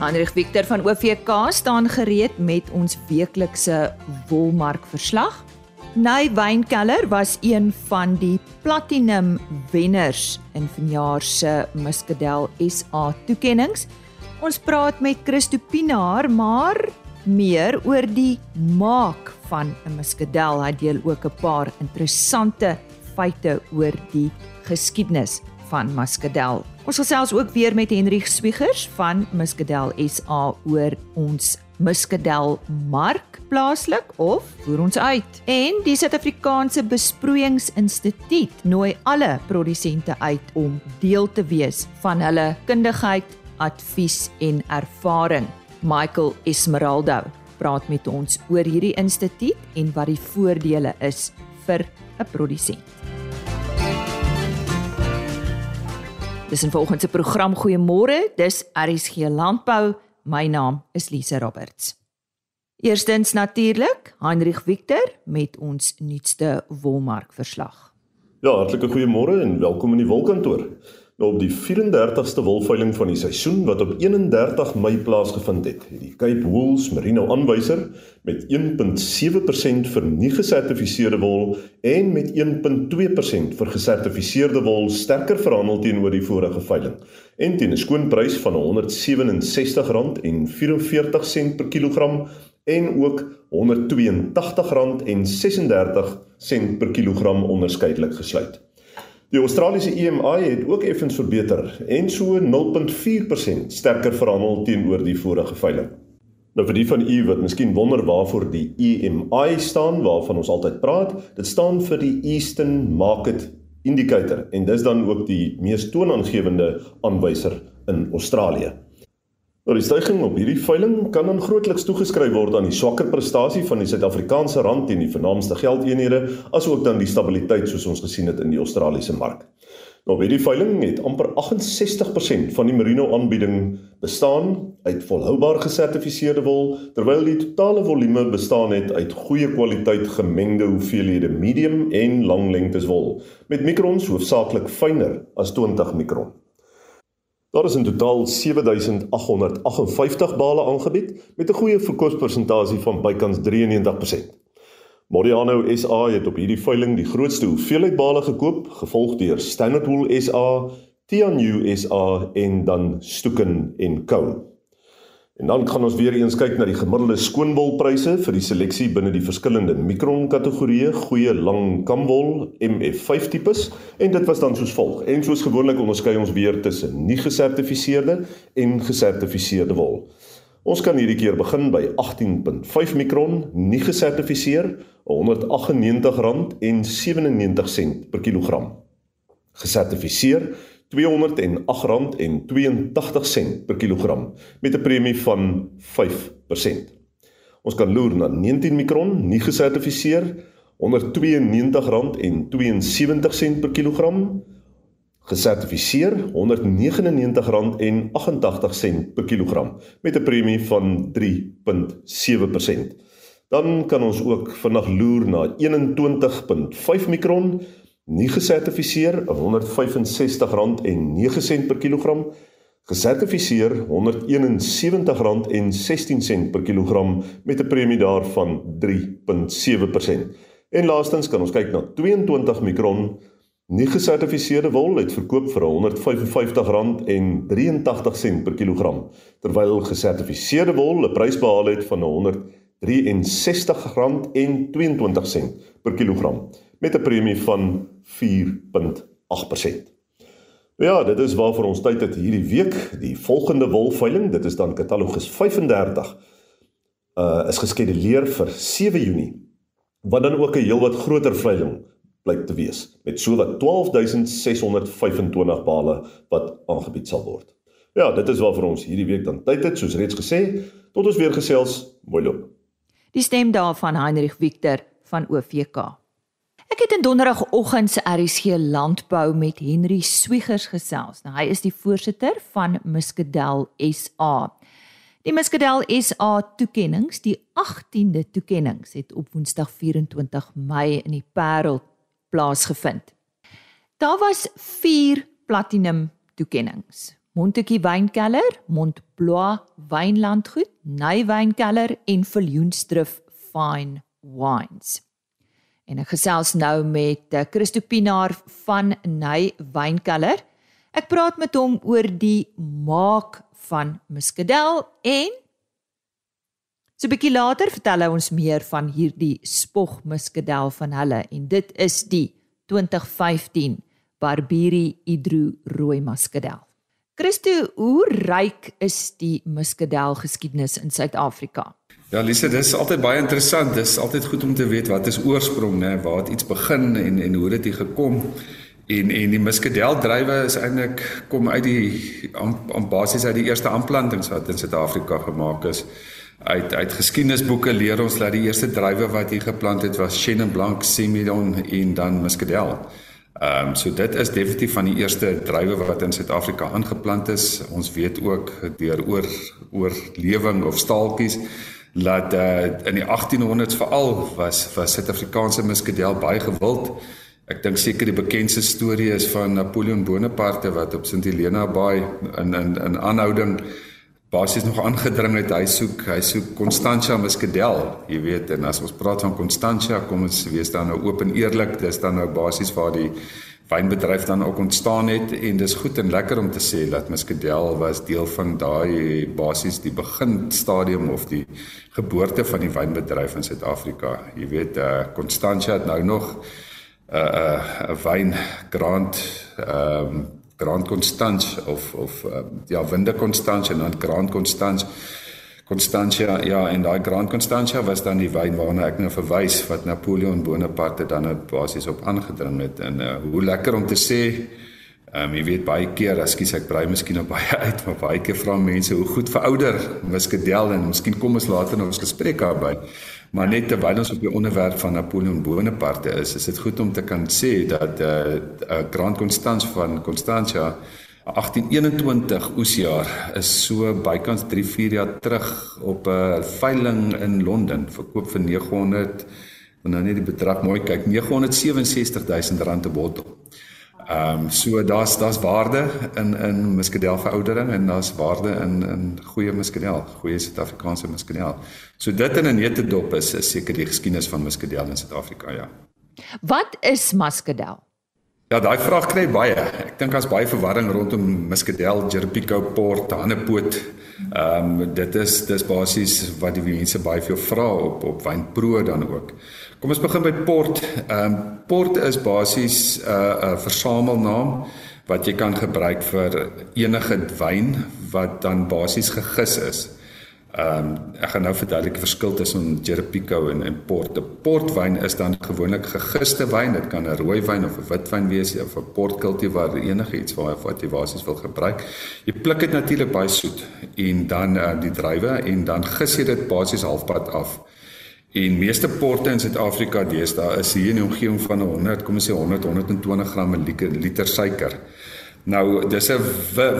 Hendrik Victor van OVK staan gereed met ons weeklikse wolmark verslag. Ny Wynkeller was een van die platinum wenners in vanjaar se Muscadel SA toekenninge. Ons praat met Christo Pinaar, maar meer oor die maak van 'n Muscadel. Hy deel ook 'n paar interessante feite oor die geskiedenis van Muscadel. Ons gesels ook weer met Henry Swiegers van Muscadel SA oor ons Muscadel mark plaaslik of voer ons uit. En die Suid-Afrikaanse Besproeiingsinstituut nooi alle produsente uit om deel te wees van hulle kundigheid, advies en ervaring. Michael Esmeraldo praat met ons oor hierdie instituut en wat die voordele is vir 'n produsent. Dis 'n volgende program goeiemôre, dis RSG Landbou My naam is Lise Roberts. Eerstens natuurlik Heinrich Victor met ons nuutste wolmark verslag. Ja, hartlike goeiemôre en welkom in die wolkantoor. Nou op die 34ste wolveiling van die seisoen wat op 31 Mei plaasgevind het, het die Cape Wools Merino aanwyser met 1.7% vir nie gesertifiseerde wol en met 1.2% vir gesertifiseerde wol sterker verhandel teenoor die vorige veiling en teen 'n skoonprys van R167.44 per kilogram en ook R182.36 per kilogram onderskeidelik gesluit. Die Australiese EMI het ook effens verbeter en so 0.4% sterker verhandel teenoor die vorige veiling. Nou vir die van u wat miskien wonder waarvoor die EMI staan, waarvan ons altyd praat, dit staan vir die Eastern Market Indicator en dis dan ook die mees toonaangewende aanwyser in Australië. Nou die stygings op hierdie veiling kan dan grootliks toegeskryf word aan die swakker prestasie van die Suid-Afrikaanse rand teen die vernaamste geldeenhede, asook dan die stabiliteit soos ons gesien het in die Australiese mark. Nou by die veiling het amper 68% van die merino aanbieding bestaan uit volhoubaar gesertifiseerde wol, terwyl die totale volume bestaan het uit goeie kwaliteit gemengde hoeveelhede medium en lang lengtes wol, met mikrons hoofsaaklik fyner as 20 mikron. Daar is in totaal 7858 bale aangebied met 'n goeie verkoopspersentasie van bykans 93%. Modiano SA het op hierdie veiling die grootste hoeveelheid bale gekoop, gevolg deur Standard Wool SA, Tianyu SA en dan Stoeken en Co. En dan gaan ons weer eens kyk na die gemiddelde skoonwolpryse vir die seleksie binne die verskillende mikron kategorieë, goeie lang kamwol, MF5 tipes en dit was dan soos volg. En soos gewoonlik onderskei ons weer tussen nie gesertifiseerde en gesertifiseerde wol. Ons kan hierdie keer begin by 18.5 mikron, nie gesertifiseer, R198.97 per kilogram. Gesertifiseer R208.82 per kilogram met 'n premie van 5%. Ons kan loer na 19 mikron, nie gesertifiseer, R192.72 per kilogram. Gesertifiseer R199.88 per kilogram met 'n premie van 3.7%. Dan kan ons ook vinnig loer na 21.5 mikron nie gesertifiseer R165.09 per kilogram gesertifiseer R171.16 per kilogram met 'n premie daarvan 3.7%. En laastens kan ons kyk na 22 mikron nie gesertifiseerde wol het verkoop vir R155.83 per kilogram terwyl gesertifiseerde wol 'n prys behaal het van R163.22 per kilogram met 'n premie van 4.8%. Ja, dit is waarvoor ons tyd het hierdie week, die volgende wolveiling, dit is dan katalogus 35 uh is geskeduleer vir 7 Junie. Wat dan ook 'n heelwat groter veiling blyk te wees met sowat 12625 bale wat aangebied sal word. Ja, dit is waarvoor ons hierdie week dan tyd het, soos reeds gesê, tot ons weer gesels, mooi loop. Die stem daarvan Heinrich Victor van OVK. Het in donderdagoggend se RSG landbou met Henry Swiegers gesels. Nou hy is die voorsitter van Muscadel SA. Die Muscadel SA toekenninge, die 18de toekenninge het op Woensdag 24 Mei in die Parel plaasgevind. Daar was 4 platinum toekenninge. Montetjie Wynkelder, Montblois Wynlandgoed, Ny Wynkelder en Viljoenstrif Fine Wines. En ek gesels nou met eh, Christo Pinaar van Ny Wynkelder. Ek praat met hom oor die maak van muskadel en so 'n bietjie later vertel hy ons meer van hierdie spog muskadel van hulle en dit is die 2015 Barberi Hydro rooi muskadel. Christo, hoe ryk is die muskadel geskiedenis in Suid-Afrika? Ja, Lise, dit is altyd baie interessant. Dit is altyd goed om te weet wat is oorsprong, né, waar het iets begin en en hoe dit hier gekom. En en die muskedeldrywe is eintlik kom uit die aan basis uit die eerste aanplantings wat in Suid-Afrika gemaak is. Uit uit geskiedenisboeke leer ons dat die eerste drywe wat hier geplant het was Chenin Blanc, Semillon en dan muskedel. Ehm um, so dit is definitief van die eerste druiwe wat in Suid-Afrika aangeplant is. Ons weet ook deur oor oorlewing of staaltjies dat uh, in die 1800s veral was was Suid-Afrikaanse muskadel baie gewild. Ek dink seker die bekendste storie is van Napoleon Bonaparte wat op St Helena Bay in in in aanhouding basies nog aangedring het hy soek hy soek Constantia Muscadel jy weet en as ons praat van Constantia kom ons wees dan nou oop en eerlik dis dan nou basies waar die wynbedryf dan ook ontstaan het en dis goed en lekker om te sê dat Muscadel was deel van daai basies die begin stadium of die geboorte van die wynbedryf in Suid-Afrika. Jy weet uh, Constantia het nou nog 'n uh, 'n uh, wyn Grand ehm um, Grand Constance of of uh, ja Winde Constance en dan Grand Constance Constantia ja en daai Grand Constantia was dan die wyn waarna ek nou verwys wat Napoleon Bonaparte dan nou basies op aangedring het en uh, hoe lekker om te sê Ehm um, jy weet baie keer, ekskuus ek brei miskien op baie uit, maar baie keer vra mense hoe goed verouder muskadel en miskien kom ons later in ons gesprek daarby. Maar net terwyl ons op die onderwerp van Napoleon Bonaparte is, is dit goed om te kan sê dat eh uh, uh, Grand Constance van Constantia 1821 oesjaar is so bykans 3-4 jaar terug op 'n veiling in Londen verkoop vir 900 en nou net die bedrag mooi kyk 967 000 rand 'n bottel. Ehm um, so daar's daar's waarde in in muskadel veroudering en daar's waarde in in goeie muskadel, goeie Suid-Afrikaanse muskadel. So dit in 'n netedop is is seker die geskiedenis van muskadel in Suid-Afrika, ja. Wat is muskadel? Ja, daai vraag kry baie. Ek dink daar's baie verwarring rondom muskadel, Jeripico port, Hannepoot. Ehm um, dit is dis basies wat die mense baie veel vra op op wynpro dan ook. Kom ons begin by port. Ehm um, port is basies 'n uh, 'n versamelnaam wat jy kan gebruik vir enige wyn wat dan basies gegis is. Ehm um, ek gaan nou verduidelik die verskil tussen Jeripico en en port. 'n Portwyn is dan gewoonlik gegiste wyn. Dit kan 'n rooi wyn of 'n witwyn wees of 'n portkultivar enige iets waar wat jy basies wil gebruik. Jy pluk dit natuurlik baie soet en dan uh, die druiwe en dan gis jy dit basies halfpad af. En meeste porte in Suid-Afrika deesdae is hier in die omgewing van 100, kom ons sê 100 120 gram liter, liter suiker. Nou dis 'n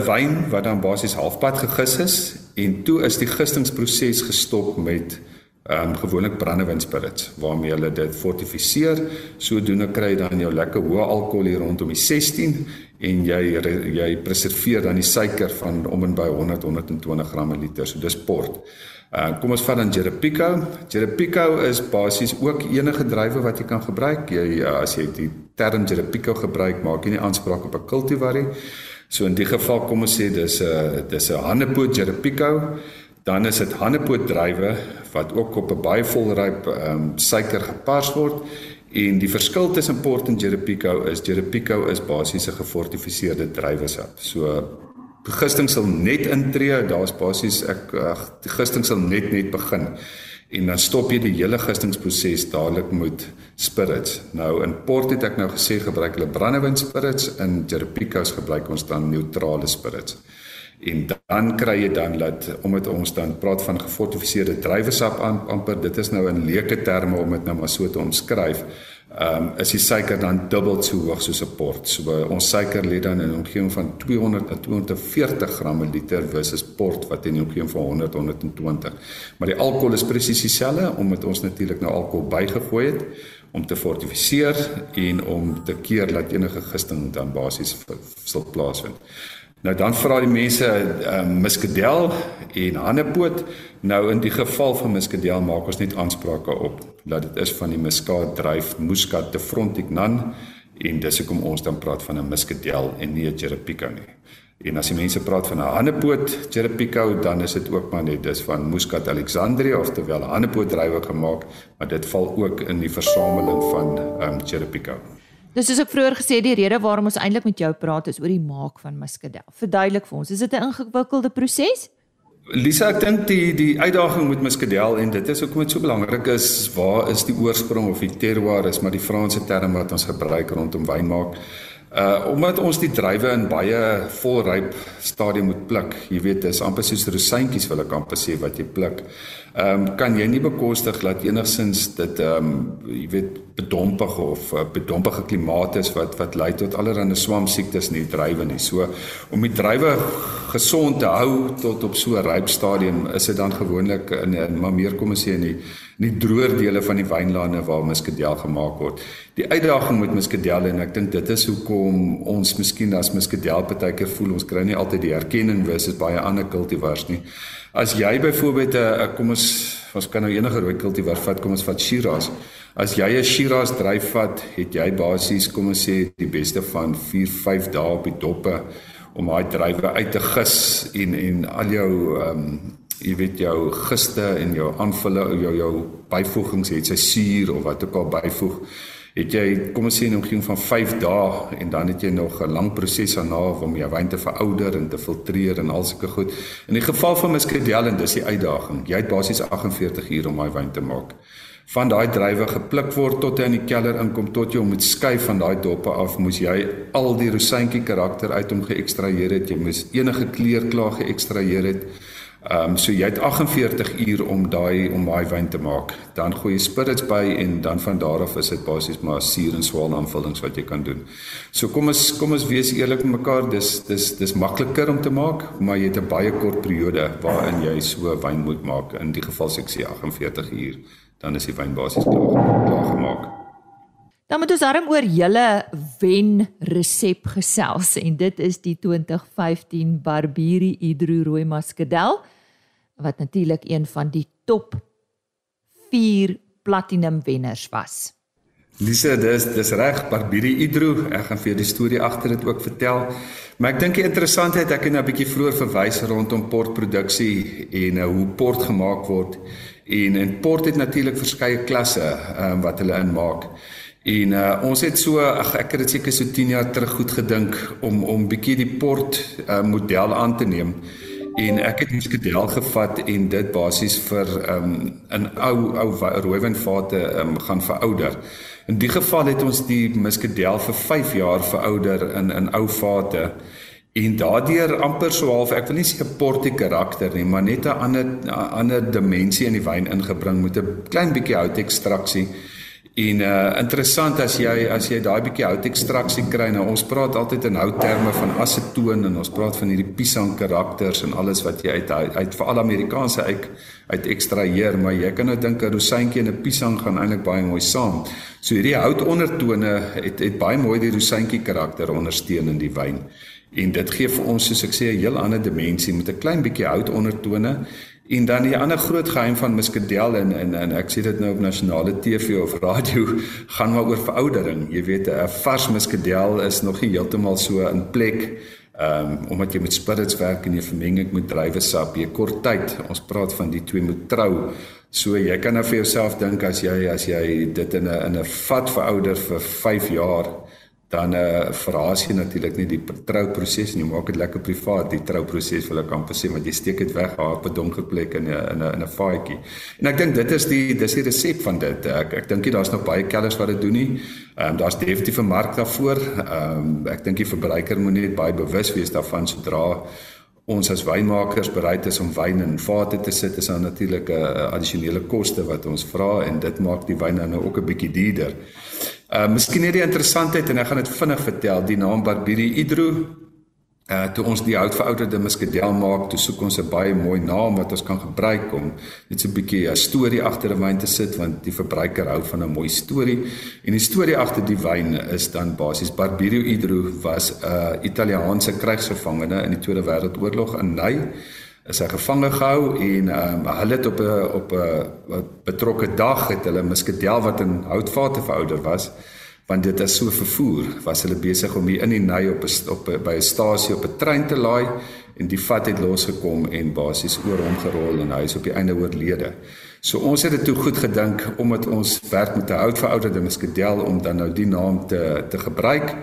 wyn wat dan basies halfpad gegis is en toe is die gistingsproses gestop met ehm um, gewoonlik brandewynspirits waarmee hulle dit fortifiseer. Sodoende kry jy dan jou lekker hoë alkohol hier rondom die 16 en jy jy preserveer dan die suiker van om en by 100 120 gram liter. So dis port. Uh kom ons vat dan Jeripico. Jeripico is basies ook enige druiwe wat jy kan gebruik. Jy uh, as jy die term Jeripico gebruik, maak jy nie aanspraak op 'n cultivar nie. So in die geval kom ons sê dis 'n dis 'n Hannepoot Jeripico. Dan is dit Hannepoot druiwe wat ook op 'n baie volryp ehm um, suiker gepars word. En die verskil tussen port en Jeripico is Jeripico is basies 'n gefortifiseerde druiwesap. So Gisting sal net intree, daar's basies ek ag die gisting sal net net begin en dan stop jy die hele gistingsproses dadelik met spirits. Nou in port het ek nou gesê gebruik hulle brandewyn spirits in Jerpico's gebruik ons dan neutrale spirits. En dan kry jy dan dat omdat ons dan praat van gefortifiseerde druiwesap amper dit is nou in leuke terme om dit nou maar so te omskryf ehm um, is die suiker dan dubbel so hoog soos 'n port. So ons suiker lê dan in 'n omgewing van 200 tot 240 gram per liter versus port wat in 'n omgewing van 100 120. Maar die alkohol is presies dieselfde omdat ons natuurlik nou alkohol bygegooi het om te fortifiseer en om te keer dat enige gisting dan basies sal plaasvind. Nou dan vra die mense uh, muskadel en hannepoot. Nou in die geval van muskadel maak ons net aansprake op dat dit is van die muskaat dryf Muscat de Frontignan en dis hoekom ons dan praat van 'n muskadel en nie 'n Jerepico nie. En as die mense praat van 'n hannepoot Jerepico, dan is dit ook maar net dis van Muscat Alexandria of terwyl 'n hannepoot drywe gemaak, maar dit val ook in die versameling van ehm um, Jerepico. Dis soos ek vroeër gesê die rede waarom ons eintlik met jou praat is oor die maak van muskadel. Verduidelik vir ons, is dit 'n ingewikkelde proses? Lisa, ek dink die die uitdaging met muskadel en dit is hoekom dit so belangrik is, waar is die oorsprong of die terroir is maar die Franse term wat ons gebruik rondom wyn maak. Uh omdat ons die druiwe in baie volryp stadium moet pluk. Jy weet, dis amper soos rosientjies wil ek amper sê wat jy pluk. Ehm um, kan jy nie bekostig dat enigsins dit ehm um, jy weet bedompig of uh, bedompige klimate is wat wat lei tot allerlei swamsiektes in die druiwe nie. So om die druiwe gesond te hou tot op so 'n ryp stadium is dit dan gewoonlik in, maar meer kom ons sê in die in die droër dele van die wynlande waar muskadel gemaak word. Die uitdaging met muskadel en ek dink dit is hoekom ons miskien as muskadel partykeer voel ons kry nie altyd die erkenning versus baie ander kultivars nie. As jy byvoorbeeld 'n kom ons ons kan nou enige rooi kultivar vat, kom ons vat Shiraz. As jy 'n Shiraz dryf vat, het jy basies kom ons sê die beste van 4, 5 dae op die doppe om daai drywe uit te gis en en al jou ehm um, jy weet jou giste en jou aanvulle jou jou byvoegings het sy suur of wat ook al byvoeg het jy kom ons sê 'n omgewing van 5 dae en dan het jy nog 'n lang proses daarna om jou wyn te verouder en te filtreer en al sulke goed. In die geval van muskadel en dis die uitdaging. Jy het basies 48 uur om daai wyn te maak. Van daai druiwe gepluk word tot hy in die kelder inkom tot jy hom moet skei van daai doppe af, moes jy al die rosientjie karakter uit hom geëkstraheer het. Jy moes enige kleur klaar geëkstraheer het. Ehm um, so jy het 48 uur om daai om daai wyn te maak. Dan gooi jy spirits by en dan van daar af is dit basies maar suur en swaal aanvullings wat jy kan doen. So kom ons kom ons wees eerlik met mekaar. Dis dis dis makliker om te maak, maar jy het 'n baie kort periode waarin jy so wyn moet maak. In die geval sê ek sê 48 uur, dan is die wyn basies klaar, klaar gemaak. Dan moet ons darm oor julle wen resep gesels en dit is die 2015 Barberi Hydro Rooi Muscadel wat natuurlik een van die top 4 platinum wenners was. Lise, dis dis reg, Barbiri Hydro. Ek gaan vir jou die storie agter dit ook vertel. Maar ek dink die interessantheid ek het nou 'n bietjie vroeër verwys rondom portproduksie en uh, hoe port gemaak word. En en port het natuurlik verskeie klasse um, wat hulle inmaak. En uh, ons het so ag ek het dit seker so 10 jaar terug goed gedink om om bietjie die port uh, model aan te neem en ek het muskadel gevat en dit basies vir um in ou ou rooiwynvate um gaan verouder. In die geval het ons die muskadel vir 5 jaar verouder in in ou vate en daardeur amper so half ek wil nie sê 'n portie karakter nie, maar net 'n ander 'n ander dimensie in die wyn ingebring met 'n klein bietjie hout ekstraksie. En uh interessant as jy as jy daai bietjie hout ekstraksie kry. Nou ons praat altyd in hout terme van asetoon en ons praat van hierdie pisang karakters en alles wat jy uit uit veral Amerikaanse uit uit ekstraheer, maar jy kan nou dink 'n rosientjie en 'n pisang gaan eintlik baie mooi saam. So hierdie hout ondertone het het baie mooi die rosientjie karakter ondersteun in die wyn. En dit gee vir ons soos ek sê 'n heel ander dimensie met 'n klein bietjie hout ondertone En dan die ander groot geheim van muskadel en en en ek sê dit nou op nasionale TV of radio gaan maar oor veroudering. Jy weet 'n vars muskadel is nog nie heeltemal so in plek ehm um, omdat jy met spirits werk en jy vermeng dit met druiwesap. Jy kort tyd. Ons praat van die twee moet trou. So jy kan nou vir jouself dink as jy as jy dit in 'n in 'n vat verouder vir 5 jaar dan eh uh, verraas jy natuurlik nie die trouproses nie, maak dit lekker privaat die trouproses wil ek amper sê want jy steek dit weg daar op 'n donker plek in 'n in 'n in 'n faaitjie. En ek dink dit is die dis die resep van dit. Ek ek dink daar's nog baie kellers wat dit doen nie. Ehm um, daar's definitief 'n mark daarvoor. Ehm um, ek dink die verbruiker moet net baie bewus wees daarvan sodra ons as wynmakers bereid is om wyn in vate te sit is dan natuurlik 'n addisionele koste wat ons vra en dit maak die wyn nou ook 'n bietjie duurder. Uh miskien net die interessantheid en ek gaan dit vinnig vertel. Die naam Barbiri Hydro Uh toe ons die houtverouderde muskadel maak, toe soek ons 'n baie mooi naam wat ons kan gebruik om net so 'n bietjie 'n storie agter 'n wyn te sit want die verbruiker hou van 'n mooi storie. En die storie agter die wyn is dan basies Barbirio Idro was 'n uh, Italiaanse krygsgevangene in die Tweede Wêreldoorlog in Ny is hy gevange gehou en um, hulle het op 'n op 'n betrokke dag het hulle muskadel wat in houtvate verouder was want dit is so vervoer was hulle besig om hier in die ny op 'n op by 'n stasie op 'n trein te laai en die vat het losgekom en basies oor hom gerol en hy is op die einde oorlede. So ons het dit toe goed gedink omdat ons werk met 'n oud verouderde muskadel om dan nou die naam te te gebruik.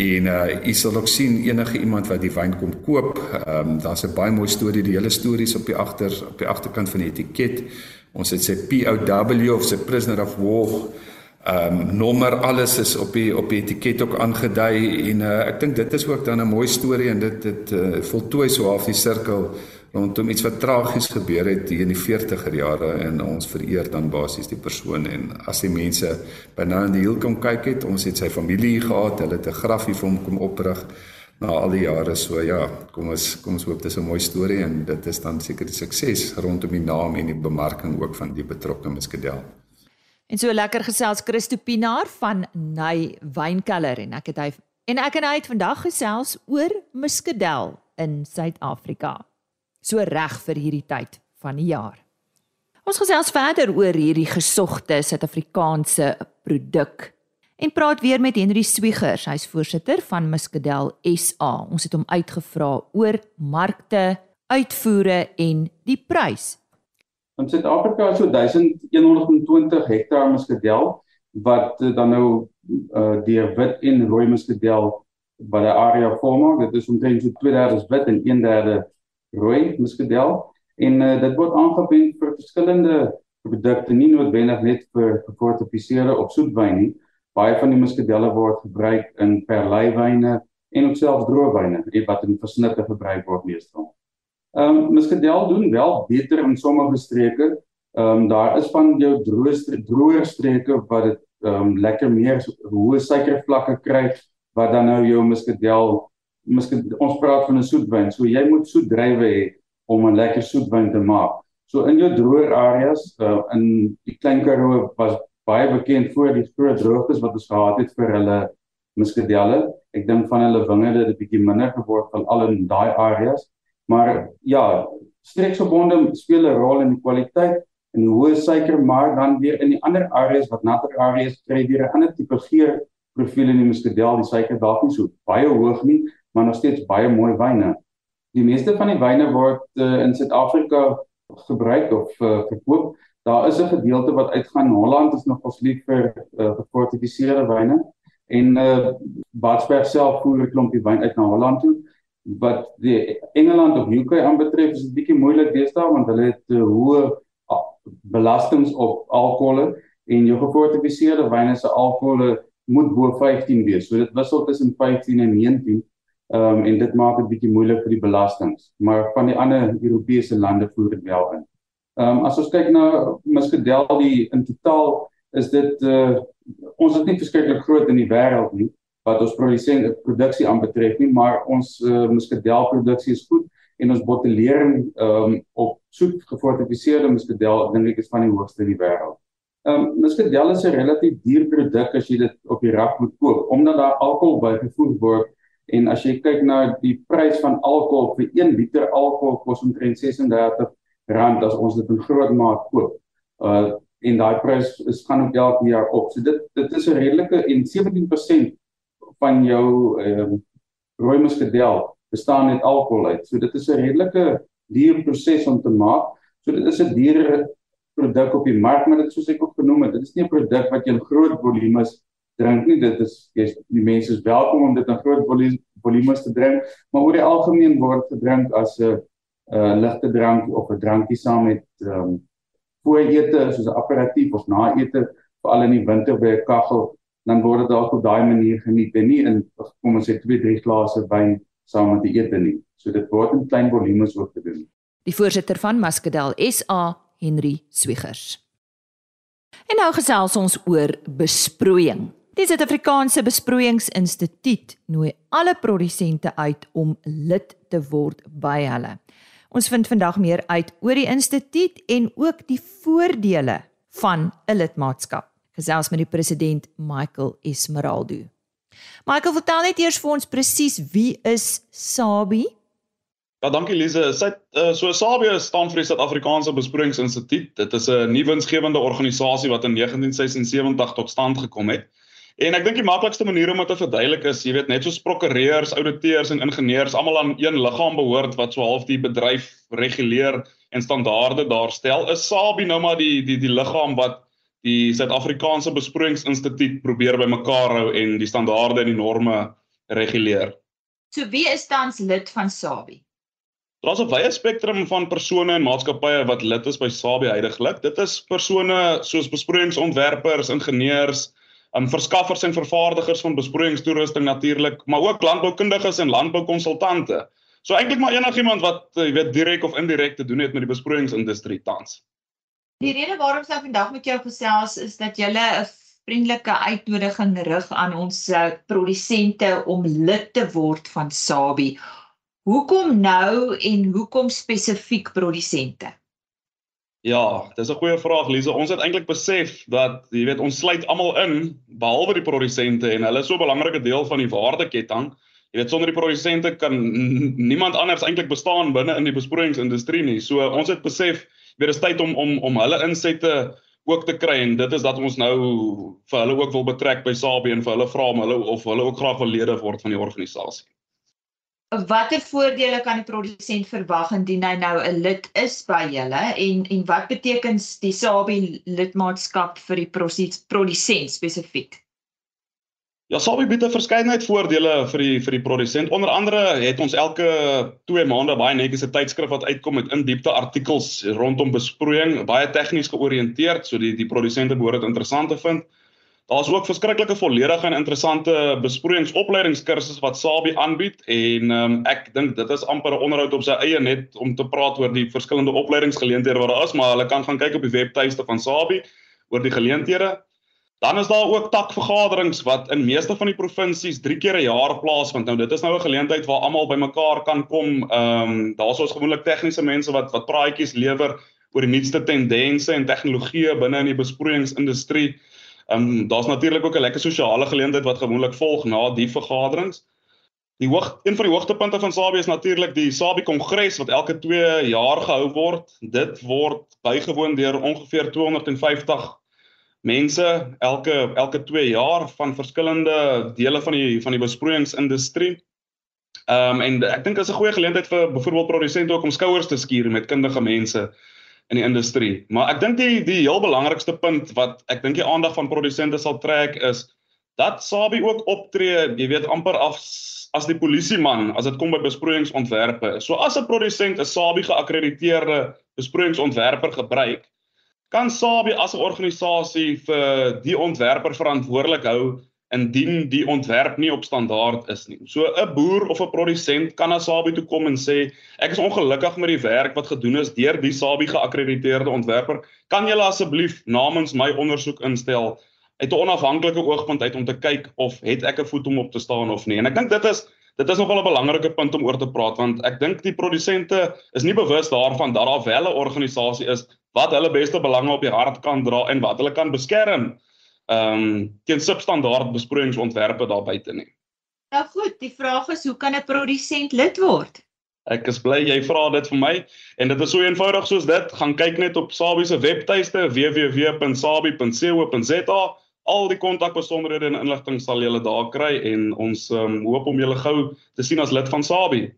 En uh u sal ook sien enige iemand wat die wyn kom koop, ehm um, daar's 'n baie mooi storie, die hele stories op die agter op die agterkant van die etiket. Ons het sy POW of sy prisoner of war ehm um, nommer alles is op die op die etiket ook aangedui en uh, ek dink dit is ook dan 'n mooi storie en dit dit uh, voltooi so half die sirkel rondom iets wat tragies gebeur het hier in die 40er jare en ons vereer dan basies die persoon. En as die mense by nou in die hiel kom kyk het ons het sy familie gehad hulle het 'n grafie vir hom kom oprig na al die jare. So ja kom ons kom ons hoop dis 'n mooi storie en dit is dan seker die sukses rondom die naam en die bemarking ook van die betrokke muskadel En so lekker gesels Christo Pinaar van Ny Wynkelder en ek het hy en ek en hy het vandag gesels oor muskadel in Suid-Afrika. So reg vir hierdie tyd van die jaar. Ons gesels verder oor hierdie gesogte Suid-Afrikaanse produk en praat weer met Henry Swiegers, hy's voorsitter van Muskadel SA. Ons het hom uitgevra oor markte, uitvoere en die prys In Suid-Afrika is so 1120 hektaar muskadel wat uh, dan nou uh, deur wit en rooi muskadel by die area vorm. Dit is omtrent so 2/3 wit en 1/3 rooi muskadel en uh, dit word aangewend vir verskillende produkte, nie noodwendig net vir gefortifiseerde of soetwyn nie. Baie van die muskadelle word gebruik in perleiwyne en ook selfs droëwyne, wat in versnitte gebruik word meestal. Ehm um, muskadel doen wel beter in sommige streke. Ehm um, daar is van jou droë droër streke wat dit ehm um, lekker meer hoë suikervlakke kry wat dan nou jou muskadel muskadel ons praat van 'n soetwyn. So jy moet soet drywe hê om 'n lekker soetwyn te maak. So in jou droër areas uh, in die Klein Karoo was baie bekend voor die groot droogtes wat ons gehad het vir hulle muskadelle. Ek dink van hulle wingerde het 'n bietjie minder geword van al in daai areas. Maar ja, streeksverbonde speel 'n rol in die kwaliteit en die hoë suiker, maar dan weer in die ander areas wat natter areas kry weer 'n ander tipe geur profiel in die muskadel, die suiker dalk nie so baie hoog nie, maar nog steeds baie mooi wyne. Die meeste van die wyne word uh, in Suid-Afrika gebruik of uh, verkoop. Daar is 'n gedeelte wat uitgaan Holland is nog ons lief vir uh, gefortifiseerde wyne en uh, Badsberg self voer 'n klompie wyn uit na Holland toe wat die Engeland of UK aanbetref is dit bietjie moeilik deesdae want hulle het uh, hoë uh, belastings op alkohol en jou gefortifiseerde wyne se alkohol moet bo 15 wees. So dit wissel tussen 15 en 19. Ehm um, en dit maak dit bietjie moeilik vir die belastings, maar van die ander Europese lande voer dit wel in. Ehm um, as ons kyk na Muscadel die in totaal is dit uh, ons is nie verskriklik groot in die wêreld nie wat ons produsente produksie aanbetref nie, maar ons uh, muskadel produksie is goed en ons bottelering um, op soet gefortifiseerde muskadel dink ek is van die hoogste in die wêreld. Ehm um, muskadel is 'n relatief duur produk as jy dit op die rak moet koop omdat daar alkohol bygevoeg word en as jy kyk na die prys van alkohol vir 1 liter alkohol kos omtrent 36 rand as ons dit in groot maat koop. Uh en daai prys is gaan ook elke jaar op. So dit dit is 'n redelike en 17% van jou ehm um, rooi muskadel bestaan uit alkohol uit. So dit is 'n redelike duur proses om te maak. So dit is 'n duur produk op die mark, maar dit soos ek ook genoem het, dit is nie 'n produk wat jy in groot volumes drink nie. Dit is jy die mense is welkom om dit in groot volumes te drink, maar oor die algemeen word gedrink as 'n 'n ligte drank of 'n drankie saam met ehm um, voorete soos 'n aperitief of na ete veral in die winter by 'n kaggel dan word dit dalk op daai manier geniet en nie in kom ons sê 2 3 glase wyn saam met die ete nie. So dit word in klein volumes ook gedoen. Die voorsitter van Muscadel SA, Henry Swiegers. En nou gesels ons oor besproeiing. Die Suid-Afrikaanse Besproeiingsinstituut nooi alle produsente uit om lid te word by hulle. Ons vind vandag meer uit oor die instituut en ook die voordele van 'n lidmaatskap. Gesels met die president Michael Esmeraldo. Michael, vertel net eers vir ons presies wie is Sabi? Ja, dankie Lize. Sy uh, so Sabie staan vir die Suid-Afrikaanse Besproeiingsinstituut. Dit is 'n nuwe winsgewende organisasie wat in 1976 tot stand gekom het. En ek dink die maklikste manier om dit te verduidelik is, jy weet, net so prokureurs, ouditeurs en ingenieurs almal aan een liggaam behoort wat so half die bedryf reguleer en standaarde daarstel. Is Sabie nou maar die die die liggaam wat die Suid-Afrikaanse Besproeiingsinstituut probeer bymekaar hou en die standaarde en die norme reguleer. So wie is tans lid van Sabie? Daar's 'n wye spektrum van persone en maatskappye wat lid is by Sabie heidaglik. Dit is persone soos besproeiingsontwerpers, ingenieurs, um, verskaffers en vervaardigers van besproeiingstoerusting natuurlik, maar ook landboukundiges en landboukonsultante. So eintlik maar enigiemand wat jy weet direk of indirek te doen het met die besproeiingsindustrie tans. Die rede waarom ek vandag met jou gesels is dat jy 'n vriendelike uitnodiging rig aan ons uh, produsente om lid te word van Sabie. Hoekom nou en hoekom spesifiek produsente? Ja, dis 'n goeie vraag Lise. Ons het eintlik besef dat jy weet ons sluit almal in behalwe die produsente en hulle is so 'n belangrike deel van die waardeketting. Jy weet sonder die produsente kan niemand anders eintlik bestaan binne in die besproeiingsindustrie nie. So ons het besef weer is tyd om om om hulle insette ook te kry en dit is dat ons nou vir hulle ook wil betrek by Sabie en vir hulle vra om hulle of hulle ook graag wil lede word van die organisasie watter voordele kan die produsent verwag indien hy nou 'n lid is by julle en en wat beteken die Sabi lidmaatskap vir die produsent spesifiek? Ja, Sabi bied 'n verskeidenheid voordele vir die vir die produsent. Onder andere het ons elke 2 maande baie netjies 'n tydskrif wat uitkom met in-diepte artikels rondom besproeiing, baie tegnies georiënteerd, so die die produsente behoort dit interessant te vind. Daar's ook verskriklike volledige en interessante besproeiingsopleidingskursusse wat Sabie aanbied en um, ek dink dit is amper 'n onderhoud op sy eie net om te praat oor die verskillende opleidingsgeleenthede wat daar is, maar hulle kan gaan kyk op die webtuiste van Sabie oor die geleenthede. Dan is daar ook takvergaderings wat in meeste van die provinsies 3 keer 'n jaar plaasvind. Nou dit is nou 'n geleentheid waar almal bymekaar kan kom. Ehm um, daar's ons gewoonlik tegniese mense wat wat praatjies lewer oor die nuutste tendense en tegnologieë binne in die besproeiingsindustrie. Ehm um, daar's natuurlik ook 'n lekker sosiale geleentheid wat gewoonlik volg na die vergaderings. Die hoog een van die hoogtepunte van Sabie is natuurlik die Sabie Kongres wat elke 2 jaar gehou word. Dit word bygewoon deur ongeveer 250 mense elke elke 2 jaar van verskillende dele van die van die besproeiingsindustrie. Ehm um, en ek dink dit is 'n goeie geleentheid vir byvoorbeeld produsente ook om skouers te skuur met kundige mense in die industrie. Maar ek dink die die heel belangrikste punt wat ek dink die aandag van produsente sal trek is dat Sabi ook optree, jy weet amper af as die polisieman as dit kom by besproeiingsontwerpe. So as 'n produsent 'n Sabi geakkrediteerde besproeiingsontwerper gebruik, kan Sabi as 'n organisasie vir die ontwerper verantwoordelik hou indien die ontwerp nie op standaard is nie. So 'n boer of 'n produsent kan na Sabi toe kom en sê ek is ongelukkig met die werk wat gedoen is deur die Sabi geakkrediteerde ontwerper. Kan julle asseblief namens my ondersoek instel uit 'n onafhanklike oogpunt uit om te kyk of het ek 'n voet om op te staan of nie. En ek dink dit is dit is nogal 'n belangrike punt om oor te praat want ek dink die produsente is nie bewus daarvan dat daar wel 'n organisasie is wat hulle beste belange op die hart kan dra en wat hulle kan beskerm ehm um, teen substandaard besproeiingsontwerpe daar buite nie. Nou goed, die vraag is hoe kan 'n produsent lid word? Ek is bly jy vra dit vir my en dit is so eenvoudig soos dit. Gaan kyk net op Sabie se webtuiste www.sabie.co.za. Al die kontakbesonderhede en inligting sal julle daar kry en ons um, hoop om julle gou te sien as lid van Sabie.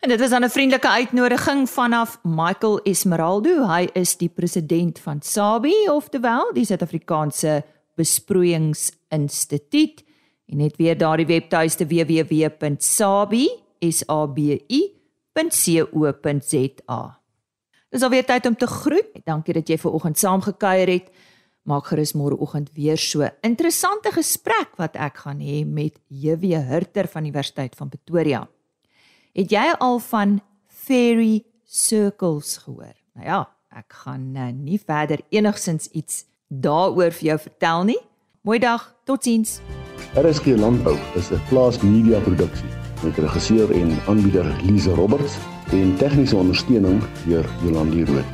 En dit is dan 'n vriendelike uitnodiging vanaf Michael Esmeraldo. Hy is die president van Sabie, oftewel die Suid-Afrikaanse besproeiingsinstituut en net weer daardie webtuiste www.sabi.co.za. Dis alweer tyd om te groet. Dankie dat jy ver oggend saamgekuier het. Maak gerus môreoggend weer so interessante gesprek wat ek gaan hê met JW Hurter van Universiteit van Pretoria. Het jy al van fairy circles gehoor? Nou ja, ek gaan nou nie verder enigsins iets daaroor vir jou vertel nie. Mooi dag, totsiens. RSG Landbou is 'n plaas media produksie met regisseur en aanbieder Lize Roberts en tegniese ondersteuning deur Jolande Rooi.